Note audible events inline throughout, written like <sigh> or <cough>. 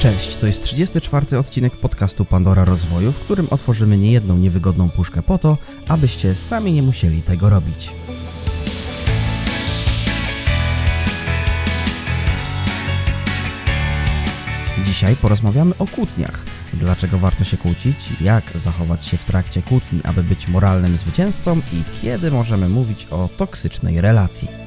Cześć, to jest 34 odcinek podcastu Pandora Rozwoju, w którym otworzymy niejedną niewygodną puszkę po to, abyście sami nie musieli tego robić. Dzisiaj porozmawiamy o kłótniach. Dlaczego warto się kłócić, jak zachować się w trakcie kłótni, aby być moralnym zwycięzcą i kiedy możemy mówić o toksycznej relacji.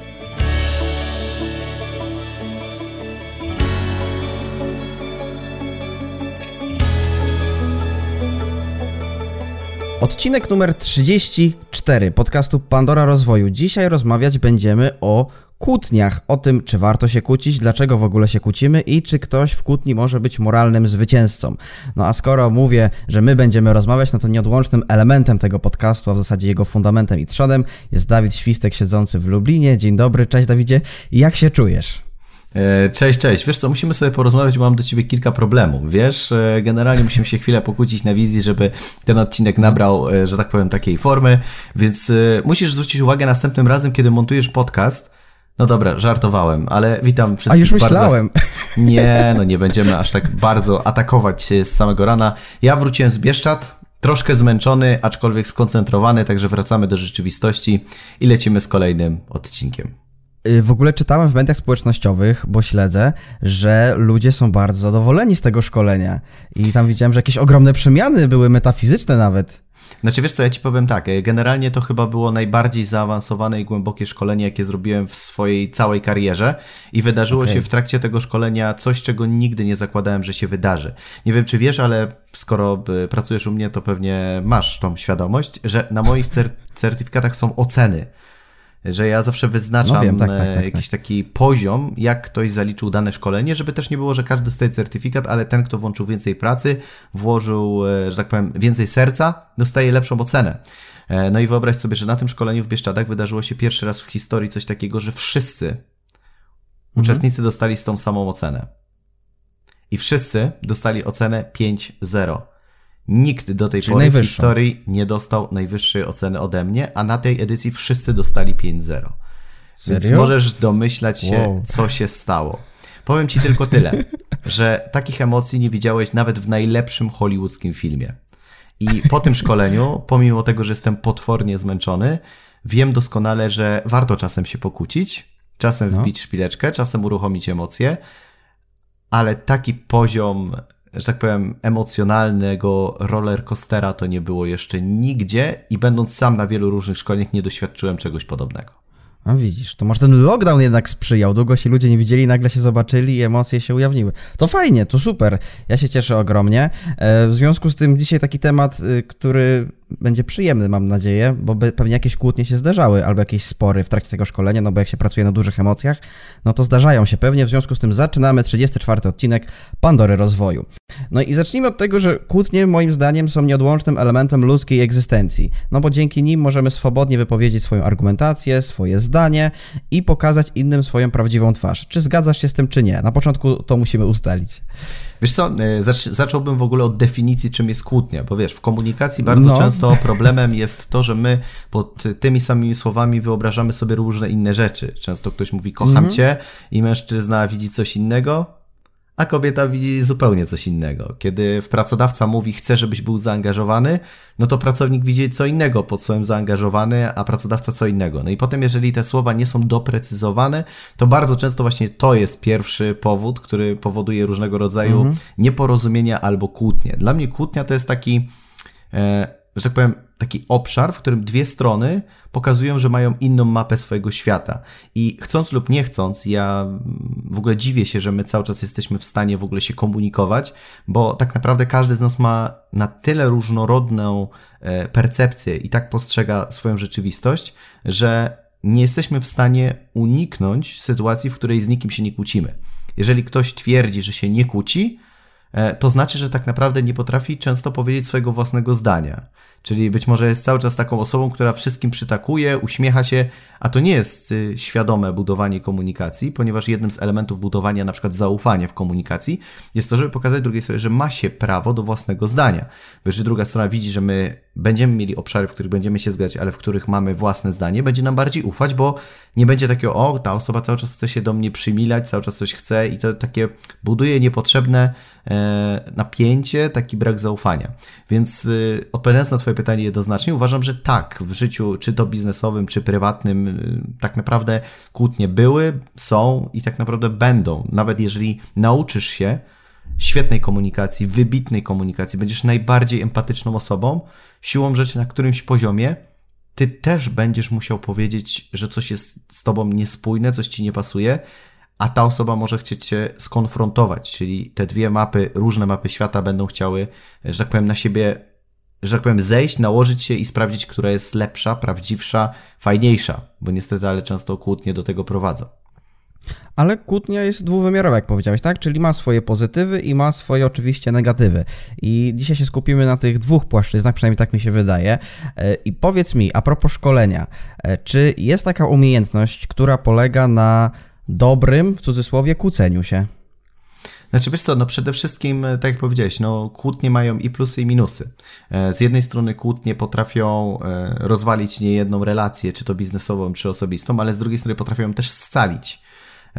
Odcinek numer 34 podcastu Pandora Rozwoju. Dzisiaj rozmawiać będziemy o kłótniach, o tym, czy warto się kłócić, dlaczego w ogóle się kłócimy i czy ktoś w kłótni może być moralnym zwycięzcą. No a skoro mówię, że my będziemy rozmawiać, no to nieodłącznym elementem tego podcastu, a w zasadzie jego fundamentem i trzodem jest Dawid Świstek siedzący w Lublinie. Dzień dobry, cześć Dawidzie. Jak się czujesz? E, cześć, cześć. Wiesz co, musimy sobie porozmawiać, bo mam do ciebie kilka problemów. Wiesz, e, generalnie musimy się chwilę pokłócić na wizji, żeby ten odcinek nabrał, e, że tak powiem, takiej formy, więc musisz zwrócić uwagę następnym razem, kiedy montujesz podcast. No dobra, żartowałem, ale witam wszystkich. A już myślałem. Bardzo... <laughs> Nie, no nie będziemy aż tak bardzo atakować z samego rana. Ja wróciłem z Bieszczat, troszkę zmęczony, aczkolwiek skoncentrowany, także wracamy do rzeczywistości i lecimy z kolejnym odcinkiem. Y, w ogóle czytałem w mediach społecznościowych, bo śledzę, że ludzie są bardzo zadowoleni z tego szkolenia. I tam widziałem, że jakieś ogromne przemiany były metafizyczne nawet. Znaczy wiesz co, ja ci powiem tak, y, generalnie to chyba było najbardziej zaawansowane i głębokie szkolenie, jakie zrobiłem w swojej całej karierze i wydarzyło okay. się w trakcie tego szkolenia coś, czego nigdy nie zakładałem, że się wydarzy. Nie wiem, czy wiesz, ale skoro y, pracujesz u mnie, to pewnie masz tą świadomość, że na moich cer certyfikatach są oceny że ja zawsze wyznaczam no wiem, tak, tak, tak, tak, jakiś taki poziom, jak ktoś zaliczył dane szkolenie, żeby też nie było, że każdy dostaje certyfikat, ale ten, kto włączył więcej pracy, włożył, e, że tak powiem, więcej serca, dostaje lepszą ocenę. E, no i wyobraź sobie, że na tym szkoleniu w Bieszczadach wydarzyło się pierwszy raz w historii coś takiego, że wszyscy mhm. uczestnicy dostali z tą samą ocenę. I wszyscy dostali ocenę 5-0. Nikt do tej Czyli pory w historii nie dostał najwyższej oceny ode mnie, a na tej edycji wszyscy dostali 5-0. Więc możesz domyślać się, wow. co się stało. Powiem ci tylko tyle, <laughs> że takich emocji nie widziałeś nawet w najlepszym hollywoodzkim filmie. I po tym szkoleniu, pomimo tego, że jestem potwornie zmęczony, wiem doskonale, że warto czasem się pokłócić, czasem no. wbić szpileczkę, czasem uruchomić emocje, ale taki poziom że tak powiem, emocjonalnego rollercoastera to nie było jeszcze nigdzie i będąc sam na wielu różnych szkoleniach nie doświadczyłem czegoś podobnego. A widzisz, to może ten lockdown jednak sprzyjał. Długo się ludzie nie widzieli, nagle się zobaczyli i emocje się ujawniły. To fajnie, to super. Ja się cieszę ogromnie. E, w związku z tym dzisiaj taki temat, y, który będzie przyjemny, mam nadzieję, bo pewnie jakieś kłótnie się zdarzały, albo jakieś spory w trakcie tego szkolenia, no bo jak się pracuje na dużych emocjach, no to zdarzają się pewnie. W związku z tym zaczynamy 34 odcinek Pandory Rozwoju. No i zacznijmy od tego, że kłótnie moim zdaniem są nieodłącznym elementem ludzkiej egzystencji, no bo dzięki nim możemy swobodnie wypowiedzieć swoją argumentację, swoje zdanie i pokazać innym swoją prawdziwą twarz. Czy zgadzasz się z tym, czy nie? Na początku to musimy ustalić. Wiesz co, e, zacząłbym w ogóle od definicji, czym jest kłótnia, bo wiesz, w komunikacji bardzo no. często problemem jest to, że my pod tymi samymi słowami wyobrażamy sobie różne inne rzeczy. Często ktoś mówi kocham mhm. cię i mężczyzna widzi coś innego, a kobieta widzi zupełnie coś innego. Kiedy pracodawca mówi, chce, żebyś był zaangażowany, no to pracownik widzi co innego pod słowem zaangażowany, a pracodawca co innego. No i potem, jeżeli te słowa nie są doprecyzowane, to bardzo często właśnie to jest pierwszy powód, który powoduje różnego rodzaju mhm. nieporozumienia albo kłótnie. Dla mnie kłótnia to jest taki, e, że tak powiem, taki obszar, w którym dwie strony pokazują, że mają inną mapę swojego świata. I chcąc lub nie chcąc, ja w ogóle dziwię się, że my cały czas jesteśmy w stanie w ogóle się komunikować, bo tak naprawdę każdy z nas ma na tyle różnorodną e, percepcję i tak postrzega swoją rzeczywistość, że nie jesteśmy w stanie uniknąć sytuacji, w której z nikim się nie kłócimy. Jeżeli ktoś twierdzi, że się nie kłóci, to znaczy, że tak naprawdę nie potrafi często powiedzieć swojego własnego zdania. Czyli być może jest cały czas taką osobą, która wszystkim przytakuje, uśmiecha się, a to nie jest y, świadome budowanie komunikacji, ponieważ jednym z elementów budowania na przykład zaufania w komunikacji jest to, żeby pokazać drugiej stronie, że ma się prawo do własnego zdania. Bo jeżeli druga strona widzi, że my będziemy mieli obszary, w których będziemy się zgadzać, ale w których mamy własne zdanie, będzie nam bardziej ufać, bo nie będzie takiego, o, ta osoba cały czas chce się do mnie przymilać, cały czas coś chce i to takie buduje niepotrzebne e, napięcie, taki brak zaufania. Więc y, odpowiadając na Twoje pytanie jednoznacznie, uważam, że tak, w życiu, czy to biznesowym, czy prywatnym, y, tak naprawdę kłótnie były, są i tak naprawdę będą. Nawet jeżeli nauczysz się, świetnej komunikacji, wybitnej komunikacji, będziesz najbardziej empatyczną osobą, siłą rzeczy na którymś poziomie ty też będziesz musiał powiedzieć, że coś jest z tobą niespójne, coś ci nie pasuje, a ta osoba może chcieć cię skonfrontować, czyli te dwie mapy, różne mapy świata będą chciały, że tak powiem, na siebie, że tak powiem, zejść, nałożyć się i sprawdzić, która jest lepsza, prawdziwsza, fajniejsza, bo niestety, ale często kłótnie do tego prowadzą. Ale kłótnia jest dwuwymiarowa, jak powiedziałeś, tak? Czyli ma swoje pozytywy i ma swoje oczywiście negatywy. I dzisiaj się skupimy na tych dwóch płaszczyznach, przynajmniej tak mi się wydaje. E, I powiedz mi, a propos szkolenia, e, czy jest taka umiejętność, która polega na dobrym, w cudzysłowie, kłóceniu się? Znaczy, wiesz co, no przede wszystkim, e, tak jak powiedziałeś, no kłótnie mają i plusy i minusy. Z jednej strony kłótnie potrafią rozwalić niejedną relację, czy to biznesową, czy osobistą, ale z drugiej strony potrafią też scalić.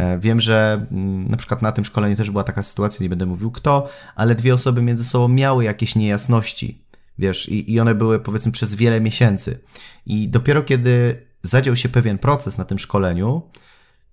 E, wiem, że mm, na przykład na tym szkoleniu też była taka sytuacja, nie będę mówił kto, ale dwie osoby między sobą miały jakieś niejasności, wiesz, i, i one były powiedzmy przez wiele miesięcy. I dopiero kiedy zadział się pewien proces na tym szkoleniu,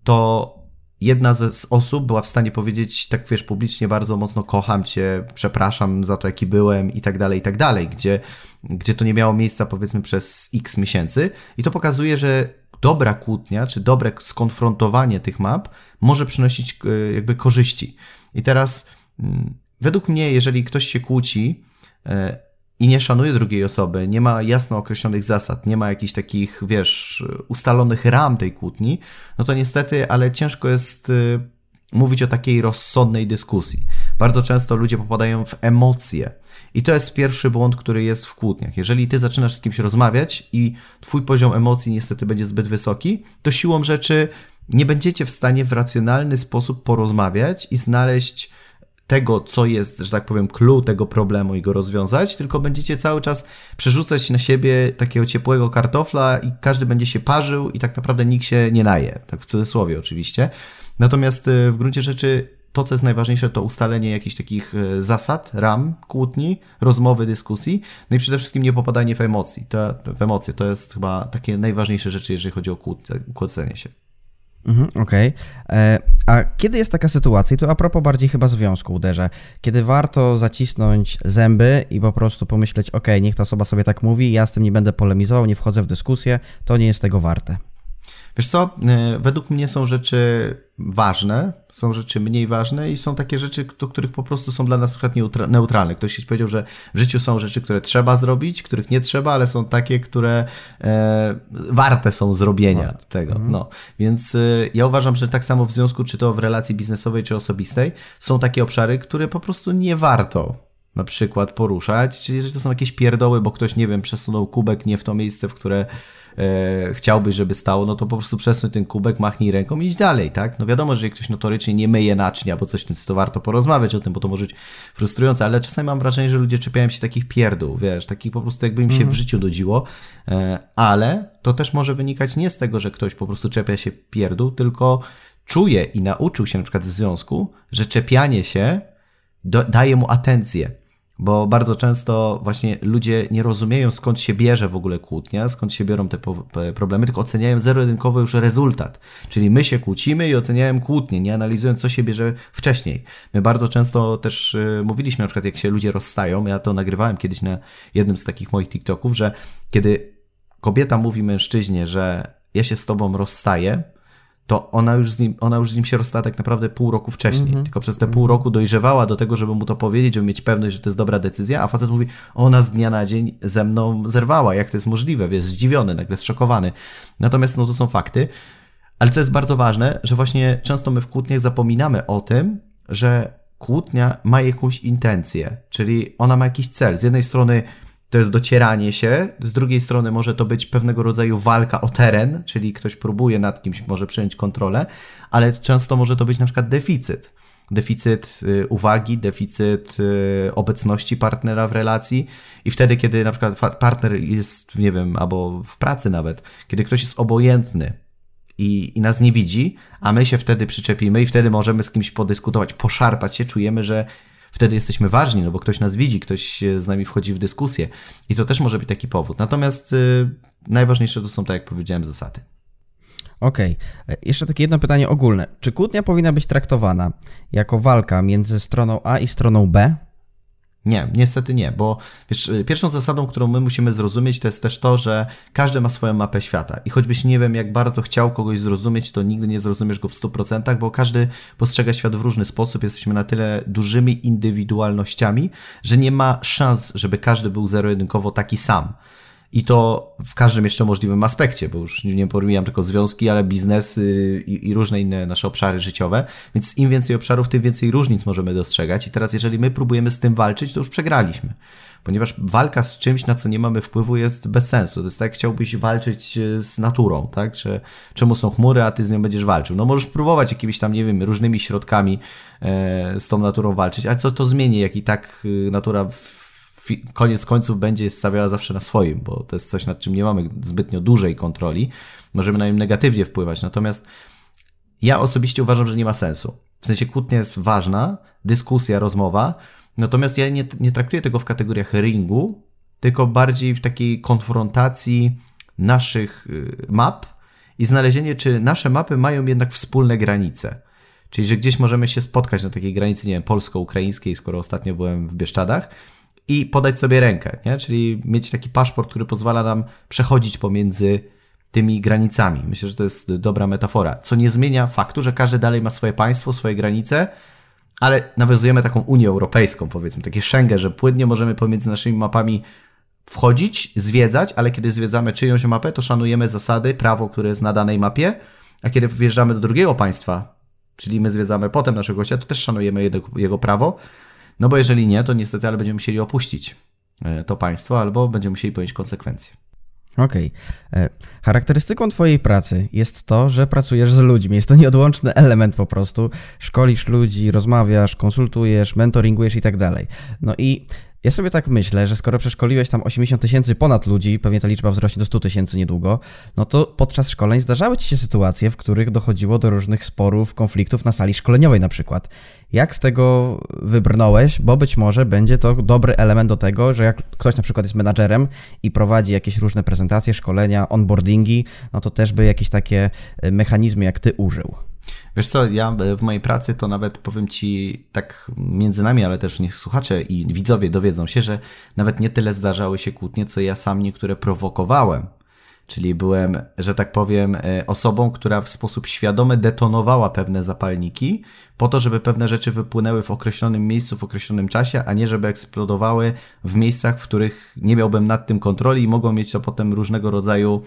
to jedna z osób była w stanie powiedzieć, tak wiesz, publicznie bardzo mocno kocham cię, przepraszam za to, jaki byłem i tak dalej, i tak dalej, gdzie, gdzie to nie miało miejsca powiedzmy przez x miesięcy. I to pokazuje, że dobra kłótnia, czy dobre skonfrontowanie tych map może przynosić e, jakby korzyści. I teraz mm, według mnie, jeżeli ktoś się kłóci e, i nie szanuje drugiej osoby, nie ma jasno określonych zasad, nie ma jakichś takich, wiesz, ustalonych ram tej kłótni, no to niestety, ale ciężko jest e, mówić o takiej rozsądnej dyskusji. Bardzo często ludzie popadają w emocje i to jest pierwszy błąd, który jest w kłótniach. Jeżeli ty zaczynasz z kimś rozmawiać i twój poziom emocji niestety będzie zbyt wysoki, to siłą rzeczy nie będziecie w stanie w racjonalny sposób porozmawiać i znaleźć tego, co jest, że tak powiem, clue tego problemu i go rozwiązać, tylko będziecie cały czas przerzucać na siebie takiego ciepłego kartofla i każdy będzie się parzył i tak naprawdę nikt się nie naje. Tak w cudzysłowie oczywiście. Natomiast y, w gruncie rzeczy to, co jest najważniejsze, to ustalenie jakichś takich e, zasad, ram, kłótni, rozmowy, dyskusji, no i przede wszystkim nie popadanie w emocji. To, w emocje to jest chyba takie najważniejsze rzeczy, jeżeli chodzi o kłócenie się. Mhm, Okej. Okay. E, a kiedy jest taka sytuacja, i tu a propos bardziej chyba związku uderzę, kiedy warto zacisnąć zęby i po prostu pomyśleć, ok, niech ta osoba sobie tak mówi, ja z tym nie będę polemizował, nie wchodzę w dyskusję, to nie jest tego warte. Wiesz co, e, według mnie są rzeczy ważne, są rzeczy mniej ważne i są takie rzeczy, do których po prostu są dla nas na przykład neutralne. Ktoś powiedział, że w życiu są rzeczy, które trzeba zrobić, których nie trzeba, ale są takie, które e, warte są zrobienia tego. Mhm. No. Więc e, ja uważam, że tak samo w związku, czy to w relacji biznesowej, czy osobistej, są takie obszary, które po prostu nie warto na przykład poruszać, czyli jeżeli to są jakieś pierdoły, bo ktoś, nie wiem, przesunął kubek nie w to miejsce, w które e, chciałbyś, żeby stało, no to po prostu przesuń ten kubek, machnij ręką i idź dalej, tak? No wiadomo, że jeżeli ktoś notorycznie nie myje naczynia, bo coś, to warto porozmawiać o tym, bo to może być frustrujące, ale czasami mam wrażenie, że ludzie czepiają się takich pierdół, wiesz, takich po prostu jakby im się mhm. w życiu dodziło, e, ale to też może wynikać nie z tego, że ktoś po prostu czepia się pierdół, tylko czuje i nauczył się na przykład w związku, że czepianie się do, daje mu atencję bo bardzo często właśnie ludzie nie rozumieją skąd się bierze w ogóle kłótnia, skąd się biorą te problemy, tylko oceniają zero-jedynkowo już rezultat. Czyli my się kłócimy i oceniają kłótnie, nie analizując co się bierze wcześniej. My bardzo często też y, mówiliśmy na przykład jak się ludzie rozstają, ja to nagrywałem kiedyś na jednym z takich moich TikToków, że kiedy kobieta mówi mężczyźnie, że ja się z tobą rozstaję, to ona już z nim, ona już z nim się rozstała tak naprawdę pół roku wcześniej. Mm -hmm. Tylko przez te pół roku dojrzewała do tego, żeby mu to powiedzieć, żeby mieć pewność, że to jest dobra decyzja, a facet mówi, ona z dnia na dzień ze mną zerwała, jak to jest możliwe, jest zdziwiony, nagle zszokowany. Natomiast no to są fakty. Ale co jest bardzo ważne, że właśnie często my w kłótniach zapominamy o tym, że kłótnia ma jakąś intencję, czyli ona ma jakiś cel. Z jednej strony to jest docieranie się, z drugiej strony może to być pewnego rodzaju walka o teren, czyli ktoś próbuje nad kimś może przejąć kontrolę, ale często może to być na przykład deficyt. deficyt y, uwagi, deficyt y, obecności partnera w relacji i wtedy, kiedy na przykład partner jest, nie wiem, albo w pracy nawet, kiedy ktoś jest obojętny i, i nas nie widzi, a my się wtedy przyczepimy i wtedy możemy z kimś podyskutować, poszarpać się, czujemy, że wtedy jesteśmy ważni, no bo ktoś nas widzi, ktoś z nami wchodzi w dyskusję i to też może być taki powód. Natomiast y, najważniejsze to są, tak jak powiedziałem, zasady. Okej. Okay. Jeszcze takie jedno pytanie ogólne. Czy kłótnia powinna być traktowana jako walka między stroną A i stroną B? Nie, niestety nie, bo wiesz, y, pierwszą zasadą, którą my musimy zrozumieć, to jest też to, że każdy ma swoją mapę świata. I choćbyś nie wiem, jak bardzo chciał kogoś zrozumieć, to nigdy nie zrozumiesz go w 100%, bo każdy postrzega świat w różny sposób. Jesteśmy na tyle dużymi indywidualnościami, że nie ma szans, żeby każdy był zero-jedynkowo taki sam. I to w każdym jeszcze możliwym aspekcie, bo już nie pomijam tylko związki, ale biznes i, i, różne inne nasze obszary życiowe. Więc im więcej obszarów, tym więcej różnic możemy dostrzegać. I teraz, jeżeli my próbujemy z tym walczyć, to już przegraliśmy. Ponieważ walka z czymś, na co nie mamy wpływu, jest bez sensu. To jest tak, chciałbyś walczyć e, z naturą, tak? Że, czemu są chmury, a ty z nią będziesz walczył? No możesz próbować jakimiś tam, nie wiem, różnymi środkami e, z tą naturą walczyć, ale co to zmieni, jak i tak e, natura w, koniec końców będzie stawiała zawsze na swoim, bo to jest coś, nad czym nie mamy zbytnio dużej kontroli. Możemy na nim negatywnie wpływać. Natomiast ja osobiście uważam, że nie ma sensu. W sensie kłótnia jest ważna, dyskusja, rozmowa, natomiast ja nie, nie traktuję tego w kategoriach ringu, tylko bardziej w takiej konfrontacji naszych y, map i znalezienie, czy nasze mapy mają jednak wspólne granice. Czyli, że gdzieś możemy się spotkać na takiej granicy, nie wiem, polsko-ukraińskiej, skoro ostatnio byłem w Bieszczadach, i podać sobie rękę, nie? czyli mieć taki paszport, który pozwala nam przechodzić pomiędzy tymi granicami. Myślę, że to jest dobra metafora, co nie zmienia faktu, że każdy dalej ma swoje państwo, swoje granice, ale nawiązujemy taką Unię Europejską, powiedzmy, takie Schengen, że płynnie możemy pomiędzy naszymi mapami wchodzić, zwiedzać, ale kiedy zwiedzamy czyjąś mapę, to szanujemy zasady, prawo, które jest na danej mapie, a kiedy wjeżdżamy do drugiego państwa, czyli my zwiedzamy potem naszego gościa, to też szanujemy jego, jego prawo, no bo jeżeli nie, to niestety ale będziemy musieli opuścić e, to państwo albo będziemy musieli ponieść konsekwencje. Okej. Okay. E, charakterystyką Twojej pracy jest to, że pracujesz z ludźmi. Jest to nieodłączny element po prostu. Szkolisz ludzi, rozmawiasz, konsultujesz, mentoringujesz i tak dalej. No i ja sobie tak myślę, że skoro przeszkoliłeś tam 80 tysięcy ponad ludzi, pewnie ta liczba wzrośnie do 100 tysięcy niedługo, no to podczas szkoleń zdarzały ci się sytuacje, w których dochodziło do różnych sporów, konfliktów na sali szkoleniowej na przykład. Jak z tego wybrnąłeś? Bo być może będzie to dobry element do tego, że jak ktoś na przykład jest menadżerem i prowadzi jakieś różne prezentacje, szkolenia, onboardingi, no to też by jakieś takie mechanizmy jak ty użył. Wiesz co, ja w mojej pracy to nawet powiem Ci tak między nami, ale też niech słuchacze i widzowie dowiedzą się, że nawet nie tyle zdarzały się kłótnie, co ja sam niektóre prowokowałem. Czyli byłem, że tak powiem, e, osobą, która w sposób świadomy detonowała pewne zapalniki, po to, żeby pewne rzeczy wypłynęły w określonym miejscu, w określonym czasie, a nie żeby eksplodowały w miejscach, w których nie miałbym nad tym kontroli i mogą mieć to potem różnego rodzaju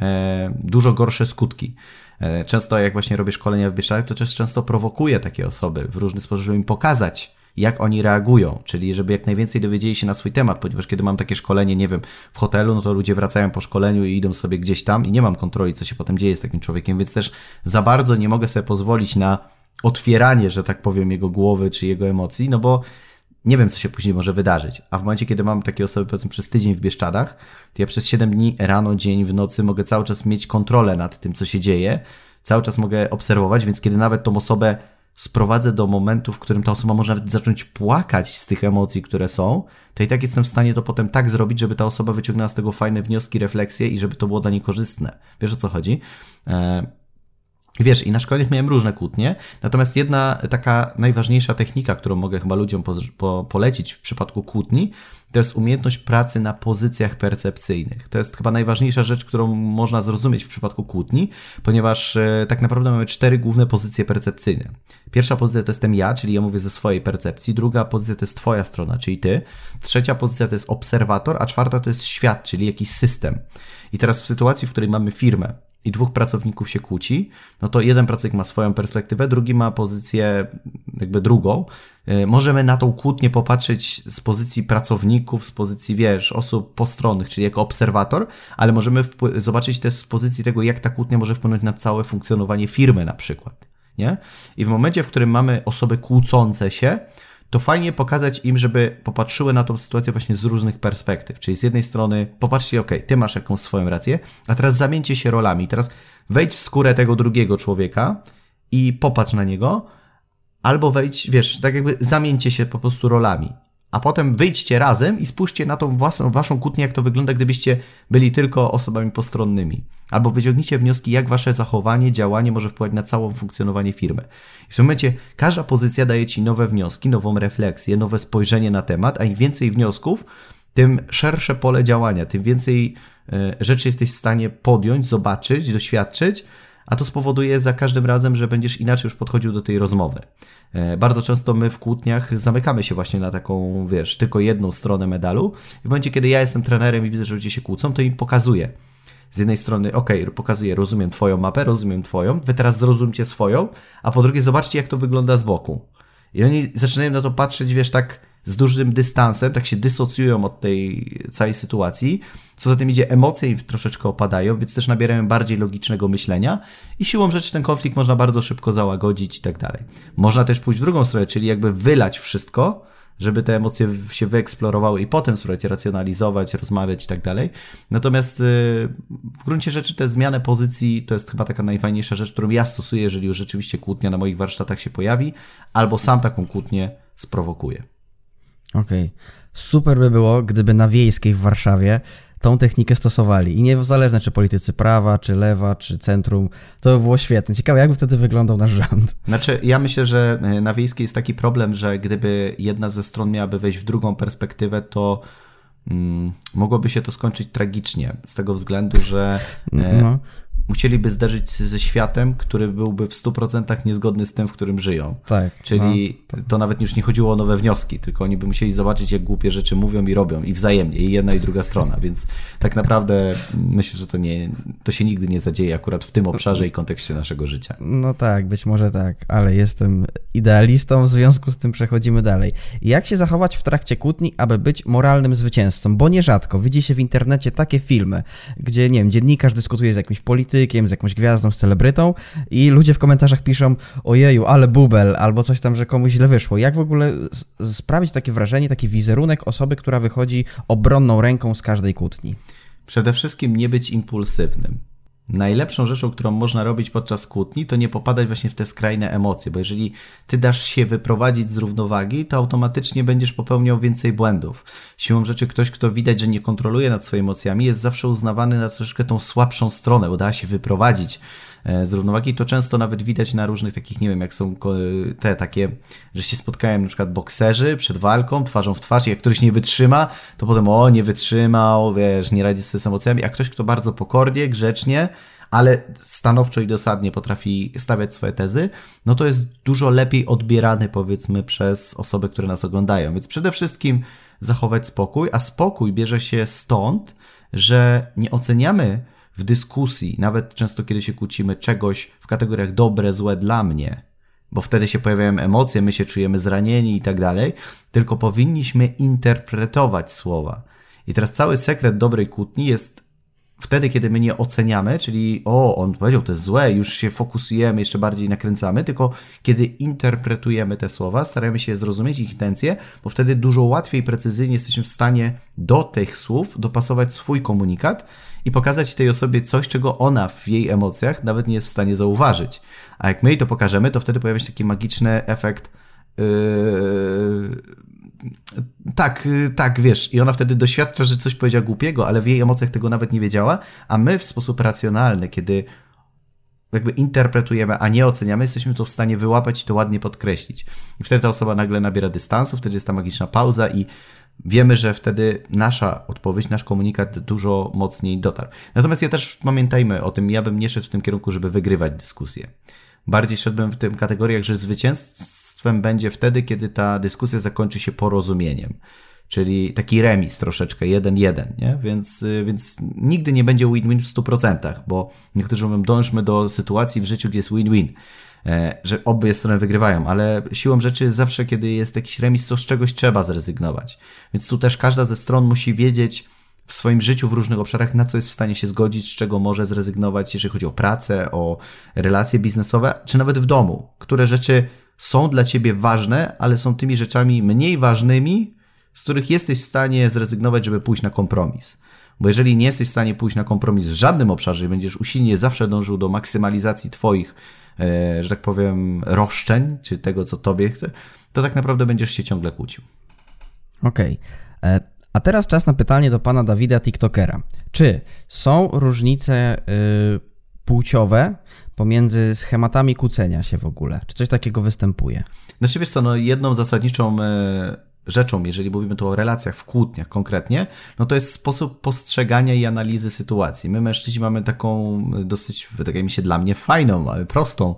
e, dużo gorsze skutki. E, często jak właśnie robię szkolenia w Bieszczadach, to też często prowokuję takie osoby w różny sposób, żeby im pokazać, jak oni reagują, czyli żeby jak najwięcej dowiedzieli się na swój temat, ponieważ kiedy mam takie szkolenie, nie wiem, w hotelu, no to ludzie wracają po szkoleniu i idą sobie gdzieś tam i nie mam kontroli, co się potem dzieje z takim człowiekiem, więc też za bardzo nie mogę sobie pozwolić na otwieranie, że tak powiem, jego głowy czy jego emocji, no bo nie wiem, co się później może wydarzyć. A w momencie, kiedy mam takie osoby, powiedzmy, przez tydzień w Bieszczadach, to ja przez 7 dni, rano, dzień, w nocy mogę cały czas mieć kontrolę nad tym, co się dzieje, cały czas mogę obserwować, więc kiedy nawet tą osobę sprowadzę do momentu, w którym ta osoba może nawet zacząć płakać z tych emocji, które są, to i tak jestem w stanie to potem tak zrobić, żeby ta osoba wyciągnęła z tego fajne wnioski, refleksje i żeby to było dla niej korzystne. Wiesz o co chodzi? E, Wiesz, i na szkoleniach miałem różne kłótnie, natomiast jedna taka najważniejsza technika, którą mogę chyba ludziom po, po, polecić w przypadku kłótni, to jest umiejętność pracy na pozycjach percepcyjnych. To jest chyba najważniejsza rzecz, którą można zrozumieć w przypadku kłótni, ponieważ e, tak naprawdę mamy cztery główne pozycje percepcyjne. Pierwsza pozycja to jestem ja, czyli ja mówię ze swojej percepcji, druga pozycja to jest twoja strona, czyli ty, trzecia pozycja to jest obserwator, a czwarta to jest świat, czyli jakiś system. I teraz w sytuacji, w której mamy firmę, i dwóch pracowników się kłóci, no to jeden pracownik ma swoją perspektywę, drugi ma pozycję jakby drugą. E, możemy na tą kłótnię popatrzeć z pozycji pracowników, z pozycji, wiesz, osób postronnych, czyli jako obserwator, ale możemy zobaczyć też z pozycji tego, jak ta kłótnia może wpłynąć na całe funkcjonowanie firmy na przykład. nie? I w momencie, w którym mamy osoby kłócące się, to fajnie pokazać im, żeby popatrzyły na tą sytuację właśnie z różnych perspektyw. Czyli z jednej strony popatrzcie, ok, ty masz jakąś swoją rację, a teraz zamieńcie się rolami. Teraz wejdź w skórę tego drugiego człowieka i popatrz na niego, albo wejdź, wiesz, tak jakby zamieńcie się po prostu rolami. A potem wyjdźcie razem i spójrzcie na tą własną, waszą kłótnię, jak to wygląda, gdybyście byli tylko osobami postronnymi. Albo wyciągnijcie wnioski, jak wasze zachowanie, działanie może wpływać na całe funkcjonowanie firmy. W tym momencie każda pozycja daje ci nowe wnioski, nową refleksję, nowe spojrzenie na temat, a im więcej wniosków, tym szersze pole działania, tym więcej e, rzeczy jesteś w stanie podjąć, zobaczyć, doświadczyć, a to spowoduje za każdym razem, że będziesz inaczej już podchodził do tej rozmowy. E, bardzo często my w kłótniach zamykamy się właśnie na taką, wiesz, tylko jedną stronę medalu. I w momencie, kiedy ja jestem trenerem i widzę, że ludzie się kłócą, to im pokazuję. Z jednej strony, ok, pokazuję, rozumiem Twoją mapę, rozumiem Twoją, Wy teraz zrozumcie swoją, a po drugie, zobaczcie, jak to wygląda z boku. I oni zaczynają na to patrzeć, wiesz, tak z dużym dystansem, tak się dysocjują od tej całej sytuacji. Co za tym idzie, emocje im troszeczkę opadają, więc też nabierają bardziej logicznego myślenia i siłą rzeczy ten konflikt można bardzo szybko załagodzić i tak dalej. Można też pójść w drugą stronę, czyli jakby wylać wszystko, żeby te emocje się wyeksplorowały i potem spróbować racjonalizować, rozmawiać i tak dalej. Natomiast y, w gruncie rzeczy tę zmianę pozycji to jest chyba taka najfajniejsza rzecz, którą ja stosuję, jeżeli już rzeczywiście kłótnia na moich warsztatach się pojawi, albo sam taką kłótnię sprowokuję. Okej. Okay. Super by było, gdyby na Wiejskiej w Warszawie tą technikę stosowali. I niezależnie czy politycy prawa, czy lewa, czy centrum, to by było świetne. Ciekawe, jakby wtedy wyglądał nasz rząd. <laughs> Znaczy, ja myślę, że e, na Wiejskiej jest taki problem, że gdyby jedna ze stron miałaby wejść w drugą perspektywę, to mm, mogłoby się to skończyć tragicznie. Z tego względu, że e, no musieliby zderzyć się ze światem, który byłby w 100% niezgodny z tym, w którym żyją. Tak. Czyli no, to nawet już nie chodziło o nowe wnioski, tylko oni by musieli zobaczyć, jak głupie rzeczy mówią i robią i wzajemnie, i jedna i druga strona, więc tak naprawdę myślę, że to, nie, to się nigdy nie zadzieje akurat w tym obszarze i kontekście naszego życia. No tak, być może tak, ale jestem idealistą, w związku z tym przechodzimy dalej. Jak się zachować w trakcie kłótni, aby być moralnym zwycięzcą? Bo nierzadko widzi się w internecie takie filmy, gdzie, nie wiem, dziennikarz dyskutuje z jakimś politykiem, politykiem, z jakąś gwiazdą, z celebrytą i ludzie w komentarzach piszą ojeju, ale bubel, albo coś tam, że komuś źle wyszło. Jak w ogóle sprawić takie wrażenie, taki wizerunek osoby, która wychodzi obronną ręką z każdej kłótni? Przede wszystkim nie być impulsywnym. Najlepszą rzeczą, którą można robić podczas kłótni, to nie popadać właśnie w te skrajne emocje, bo jeżeli ty dasz się wyprowadzić z równowagi, to automatycznie będziesz popełniał więcej błędów. Siłą rzeczy ktoś, kto widać, że nie kontroluje nad swoimi emocjami, jest zawsze uznawany na troszeczkę tą słabszą stronę, bo da się wyprowadzić z równowagi. To często nawet widać na różnych takich, nie wiem, jak są te takie, że się spotkają na przykład bokserzy przed walką, twarzą w twarz i jak ktoś nie wytrzyma, to potem o, nie wytrzymał, wiesz, nie radzi sobie z emocjami, a ktoś, kto bardzo pokornie, grzecznie, ale stanowczo i dosadnie potrafi stawiać swoje tezy, no to jest dużo lepiej odbierany, powiedzmy, przez osoby, które nas oglądają. Więc przede wszystkim zachować spokój, a spokój bierze się stąd, że nie oceniamy w dyskusji, nawet często kiedy się kłócimy, czegoś w kategoriach dobre, złe dla mnie, bo wtedy się pojawiają emocje, my się czujemy zranieni i tak dalej, tylko powinniśmy interpretować słowa. I teraz cały sekret dobrej kłótni jest wtedy, kiedy my nie oceniamy, czyli o, on powiedział, to jest złe, już się fokusujemy, jeszcze bardziej nakręcamy, tylko kiedy interpretujemy te słowa, staramy się zrozumieć ich intencje, bo wtedy dużo łatwiej i precyzyjnie jesteśmy w stanie do tych słów dopasować swój komunikat i pokazać tej osobie coś, czego ona w jej emocjach nawet nie jest w stanie zauważyć. A jak my jej to pokażemy, to wtedy pojawia się taki magiczny efekt yy tak, y, tak, wiesz, i ona wtedy doświadcza, że coś powiedziała głupiego, ale w jej emocjach tego nawet nie wiedziała, a my w sposób racjonalny, kiedy jakby interpretujemy, a nie oceniamy, jesteśmy to w stanie wyłapać i to ładnie podkreślić. I wtedy ta osoba nagle nabiera dystansu, wtedy jest ta magiczna pauza i wiemy, że wtedy nasza odpowiedź, nasz komunikat dużo mocniej dotarł. Natomiast ja też pamiętajmy o tym, ja bym nie szedł w tym kierunku, żeby wygrywać dyskusję. Bardziej szedłbym w tym kategoriach, że zwycięstwo będzie wtedy, kiedy ta dyskusja zakończy się porozumieniem. Czyli taki remis troszeczkę, jeden jeden, nie? Więc, więc nigdy nie będzie win-win w 100%, bo niektórzy mówią, dążmy do sytuacji w życiu, gdzie jest win-win, że obie strony wygrywają, ale siłą rzeczy zawsze, kiedy jest jakiś remis, to z czegoś trzeba zrezygnować. Więc tu też każda ze stron musi wiedzieć, w swoim życiu w różnych obszarach, na co jest w stanie się zgodzić, z czego może zrezygnować, jeżeli chodzi o pracę, o relacje biznesowe, czy nawet w domu. Które rzeczy są dla ciebie ważne, ale są tymi rzeczami mniej ważnymi, z których jesteś w stanie zrezygnować, żeby pójść na kompromis. Bo jeżeli nie jesteś w stanie pójść na kompromis w żadnym obszarze i będziesz usilnie zawsze dążył do maksymalizacji Twoich, e, że tak powiem, roszczeń, czy tego, co Tobie chce, to tak naprawdę będziesz się ciągle kłócił. Okej. Okay. E, a teraz czas na pytanie do pana Dawida, TikTokera. Czy są różnice y, płciowe pomiędzy schematami kłócenia się w ogóle? Czy coś takiego występuje? Znaczy wiesz co, no jedną zasadniczą y, rzeczą, jeżeli mówimy tu o relacjach w kłótniach konkretnie, no to jest sposób postrzegania i analizy sytuacji. My mężczyźni mamy taką dosyć, wydaje mi się dla mnie fajną, ale prostą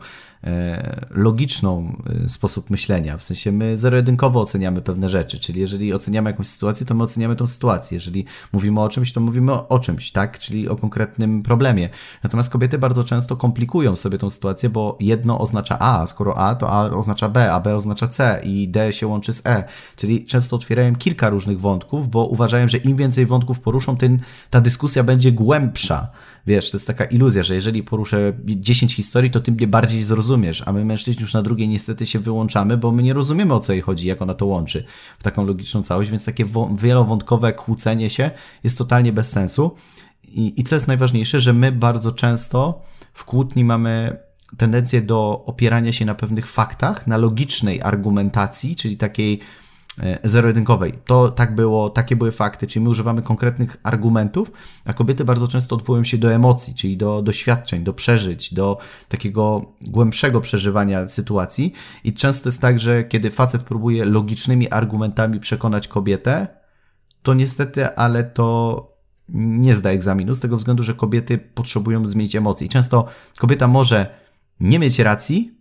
logiczną e, sposób myślenia. W sensie my zero-jedynkowo oceniamy pewne rzeczy, czyli jeżeli oceniamy jakąś sytuację, to my oceniamy tą sytuację. Jeżeli mówimy o czymś, to mówimy o, o czymś, tak? Czyli o konkretnym problemie. Natomiast kobiety bardzo często komplikują sobie tą sytuację, bo jedno oznacza A, skoro A, to A oznacza B, a B oznacza C i D się łączy z E. Czyli często otwierają kilka różnych wątków, bo uważają, że im więcej wątków poruszą, tym ta dyskusja będzie głębsza. Wiesz, to jest taka iluzja, że jeżeli poruszę 10 historii, to tym mnie bardziej zrozumiesz, a my mężczyźni już na drugiej niestety się wyłączamy, bo my nie rozumiemy o co jej chodzi, jak ona to łączy w taką logiczną całość, więc takie wielowątkowe kłócenie się jest totalnie bez sensu. I, I co jest najważniejsze, że my bardzo często w kłótni mamy tendencję do opierania się na pewnych faktach, na logicznej argumentacji, czyli takiej zero-jedynkowej. To tak było, takie były fakty, czyli my używamy konkretnych argumentów, a kobiety bardzo często odwołują się do emocji, czyli do doświadczeń, do przeżyć, do takiego głębszego przeżywania sytuacji. I często jest tak, że kiedy facet próbuje logicznymi argumentami przekonać kobietę, to niestety, ale to nie zda egzaminu, z tego względu, że kobiety potrzebują zmienić emocje. I często kobieta może nie mieć racji,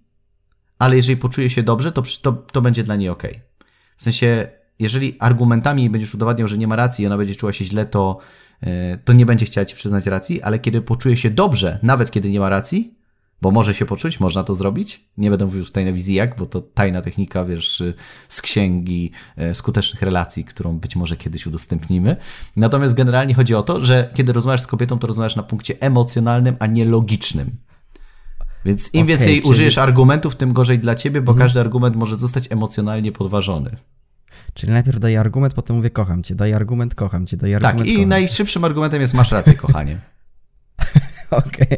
ale jeżeli poczuje się dobrze, to, to, to będzie dla niej ok. W sensie, jeżeli argumentami będziesz udowadniał, że nie ma racji i ona będzie czuła się źle, to, e, to nie będzie chciała ci przyznać racji, ale kiedy poczuje się dobrze, nawet kiedy nie ma racji, bo może się poczuć, można to zrobić. Nie będę mówił tutaj na wizji jak, bo to tajna technika, wiesz, z księgi e, skutecznych relacji, którą być może kiedyś udostępnimy. Natomiast generalnie chodzi o to, że kiedy rozmawiasz z kobietą, to rozmawiasz na punkcie emocjonalnym, a nie logicznym. Więc im okay, więcej czyli... użyjesz argumentów, tym gorzej dla ciebie, bo mhm. każdy argument może zostać emocjonalnie podważony. Czyli najpierw daję argument, potem mówię kocham cię, daję argument, kocham cię, daję tak, argument. Tak, i najszybszym argumentem jest masz rację, kochanie. <laughs> Okej,